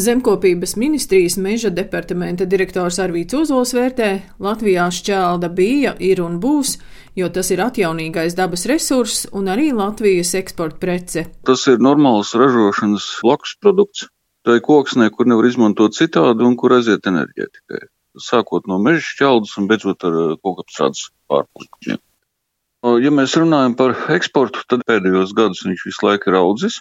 Zemkopības ministrijas meža departamenta direktors Arvīts Ozols vērtē, Latvijā šķelda bija, ir un būs, jo tas ir atjaunīgais dabas resurss un arī Latvijas eksporta prece. Tas ir normāls ražošanas blakus produkts. Tā ir koksnē, kur nevar izmantot citādi un kur aiziet enerģētikai. Sākot no meža šķeldas un beidzot ar eh, kokapstrādes pārpuskuģiem. Ja mēs runājam par eksportu, tad pēdējos gadus viņš visu laiku ir audzis.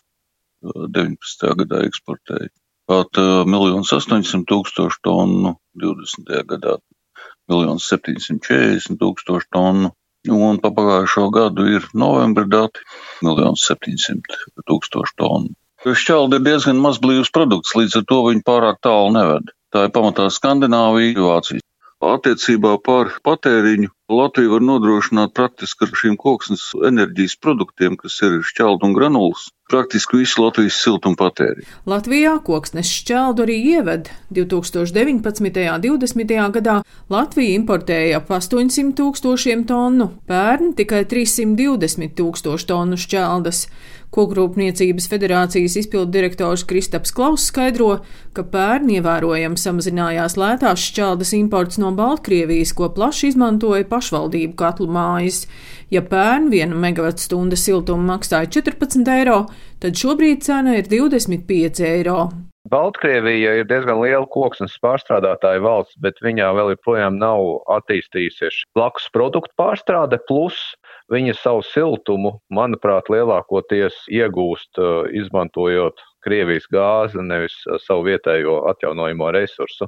19. gadā eksportēja pat 1 800 tūkstošu tonu, 20. gadā 1 740 tūkstošu tonu, un pa pagājušo gadu ir novembra dati 1 700 tūkstošu tonu. Šķelda ir diezgan maz blīvs produkts, līdz ar to viņi pārāk tālu neved. Tā ir pamatā Skandināvija, Vācija. Attiecībā par patēriņu Latvija var nodrošināt praktiski ar šīm koksnes enerģijas produktiem, kas ir šķelda un granulas, praktiski visu Latvijas siltumu patēriņu. Latvijā koksnes šķeldu arī ieved. 2019. un 2020. gadā Latvija importēja ap 800 tūkstošiem tonu, pērn tikai 320 tūkstošu tonu šķeldas. Kokrūpniecības federācijas izpildu direktors Kristaps Klauss skaidro, ka pērn ievērojami samazinājās lētās šķeldas imports no Baltkrievijas, ko plaši izmantoja pašvaldību katlu mājas. Ja pērn viena megavatstunda siltuma maksāja 14 eiro, tad šobrīd cena ir 25 eiro. Baltkrievija ir diezgan liela koksnes pārstrādātāja valsts, bet viņā vēl joprojām nav attīstījusies blakus produktu pārstrāde, plus Viņa savu siltumu, manuprāt, lielākoties iegūst izmantojot Krievijas gāzi, nevis savu vietējo atjaunojamo resursu.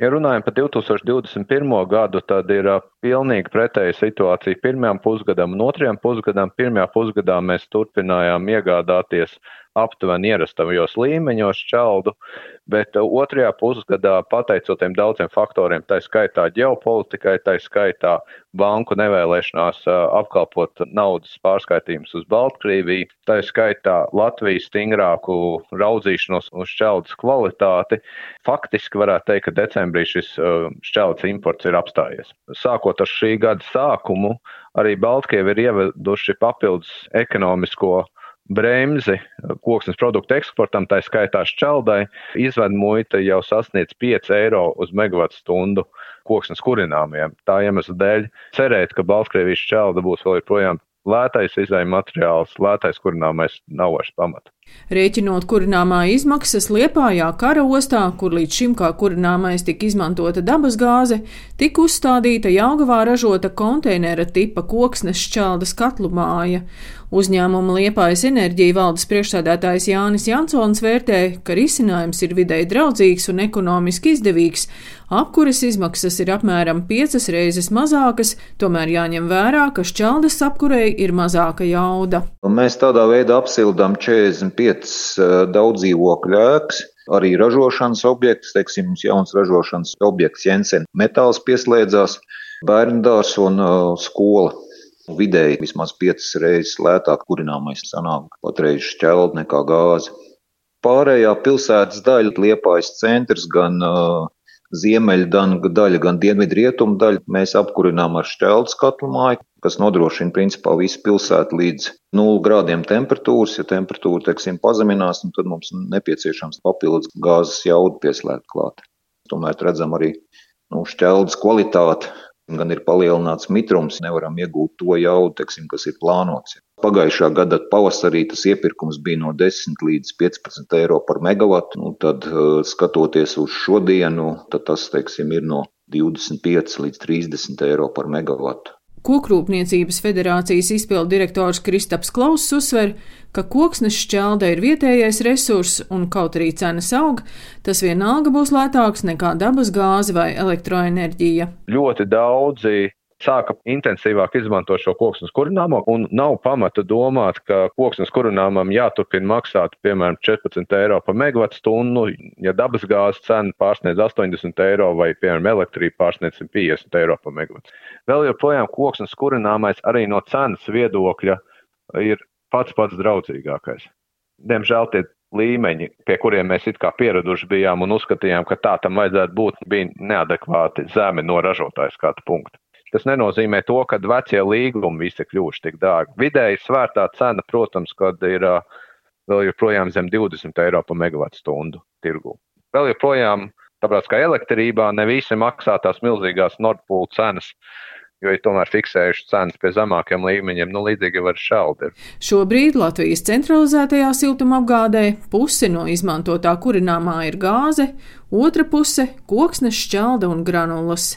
Ja runājam par 2021. gadu, tad ir pilnīgi pretēja situācija pirmajam pusgadam un otrajam pusgadam. Pirmajā pusgadā mēs turpinājām iegādāties aptuveni ierastajos līmeņos šķeldu, bet uh, otrajā pusgadā, pateicoties daudziem faktoriem, tā skaitā ģeopolitikai, tā skaitā banku nevēlēšanās uh, apkalpot naudas pārskaitījumus uz Baltkrieviju, tā skaitā Latvijas stingrāku raudzīšanos uz šķeldas kvalitāti, faktiski varētu teikt, ka decembrī šis uh, šķeldas imports ir apstājies. Sākot ar šī gada sākumu, arī Baltkrievi ir ieveduši papildus ekonomisko bremzi koksnes produktu eksportam, tā skaitā šķeldai, izved muita jau sasniedz 5 eiro uz megawatu stundu koksnes kurināmiem. Tā iemesla dēļ cerēt, ka Baltkrievijas šķelda būs vēl joprojām lētais izējuma materiāls, lētais kurināmais nav vairs pamata. Rēķinot kurināmā izmaksas Liepājā kara ostā, kur līdz šim kā kurināmais tika izmantota dabas gāze, tika uzstādīta Jaugavā ražota konteinera tipa koksnes šķeldas katlu māja. Uzņēmuma Liepājas enerģija valdes priekšsēdētājs Jānis Jansons vērtē, ka risinājums ir videi draudzīgs un ekonomiski izdevīgs. Apkuras izmaksas ir apmēram piecas reizes mazākas, tomēr jāņem vērā, ka šķeldas apkurei ir mazāka jauda. Mēs tādā veidā apsildām 45 uh, daudz dzīvokļu ēkas. Arī ražošanas objekts, teiksim, jauns ražošanas objekts Jensen metāls pieslēdzās, bērndārs un uh, skola. Vidēji vismaz piecas reizes lētāk kurināmais sanāk patreiz šķeld nekā gāze. Pārējā pilsētas daļa, Liepājas centrs, gan uh, ziemeļu daļa, gan dienvidu rietumu daļa, mēs apkurinām ar šķeldas katlu māju, kas nodrošina principā visu pilsētu līdz 0 grādiem temperatūras. Ja temperatūra, teiksim, pazeminās, nu, tad mums nepieciešams papildus gāzes jaudu pieslēgt klāt. Tomēr redzam arī nu, šķeldas kvalitāti, gan ir palielināts mitrums, nevaram iegūt to jaudu, teiksim, kas ir plānots. Pagājušā gada pavasarī tas iepirkums bija no 10 līdz 15 eiro par megawatu. Nu, tad, uh, skatoties uz šodienu, tas teiksim, ir no 25 līdz 30 eiro par megawatu. Kokrūpniecības federācijas izpildu direktors Kristaps Klauss uzsver, ka koksnes šķelda ir vietējais resurss un kaut arī cenas aug, tas vienalga būs lētāks nekā dabas gāze vai elektroenerģija. Ļoti daudzi sāka intensīvāk izmantot šo koksnes kurināmo, un nav pamata domāt, ka koksnes kurināmam jāturpina maksāt, piemēram, 14 eiro par megawatu stundu, ja dabas gāzes cena pārsniedz 80 eiro vai, piemēram, elektrība pārsniedz 150 eiro par megawatu. Vēl joprojām koksnes kurināmais arī no cenas viedokļa ir pats pats draudzīgākais. Diemžēl tie līmeņi, pie kuriem mēs it kā pieraduši bijām un uzskatījām, ka tā tam vajadzētu būt, bija neadekvāti zemi no ražotāja skatu punkta. Tas nenozīmē to, ka vecie līgumi visi kļuvuši tik dārgi. Vidēji svērtā cena, protams, kad ir vēl joprojām zem 20 eiro par megawatu stundu tirgu. Vēl joprojām, tāpēc kā elektrībā, ne visi maksā tās milzīgās Nordpūlu cenas jo ir tomēr fiksējuši cenas pie zemākiem līmeņiem, nu līdzīgi var šaldi. Šobrīd Latvijas centralizētajā siltumapgādē puse no izmantotā kurināmā ir gāze, otra puse - koksnes, šķelda un granulas.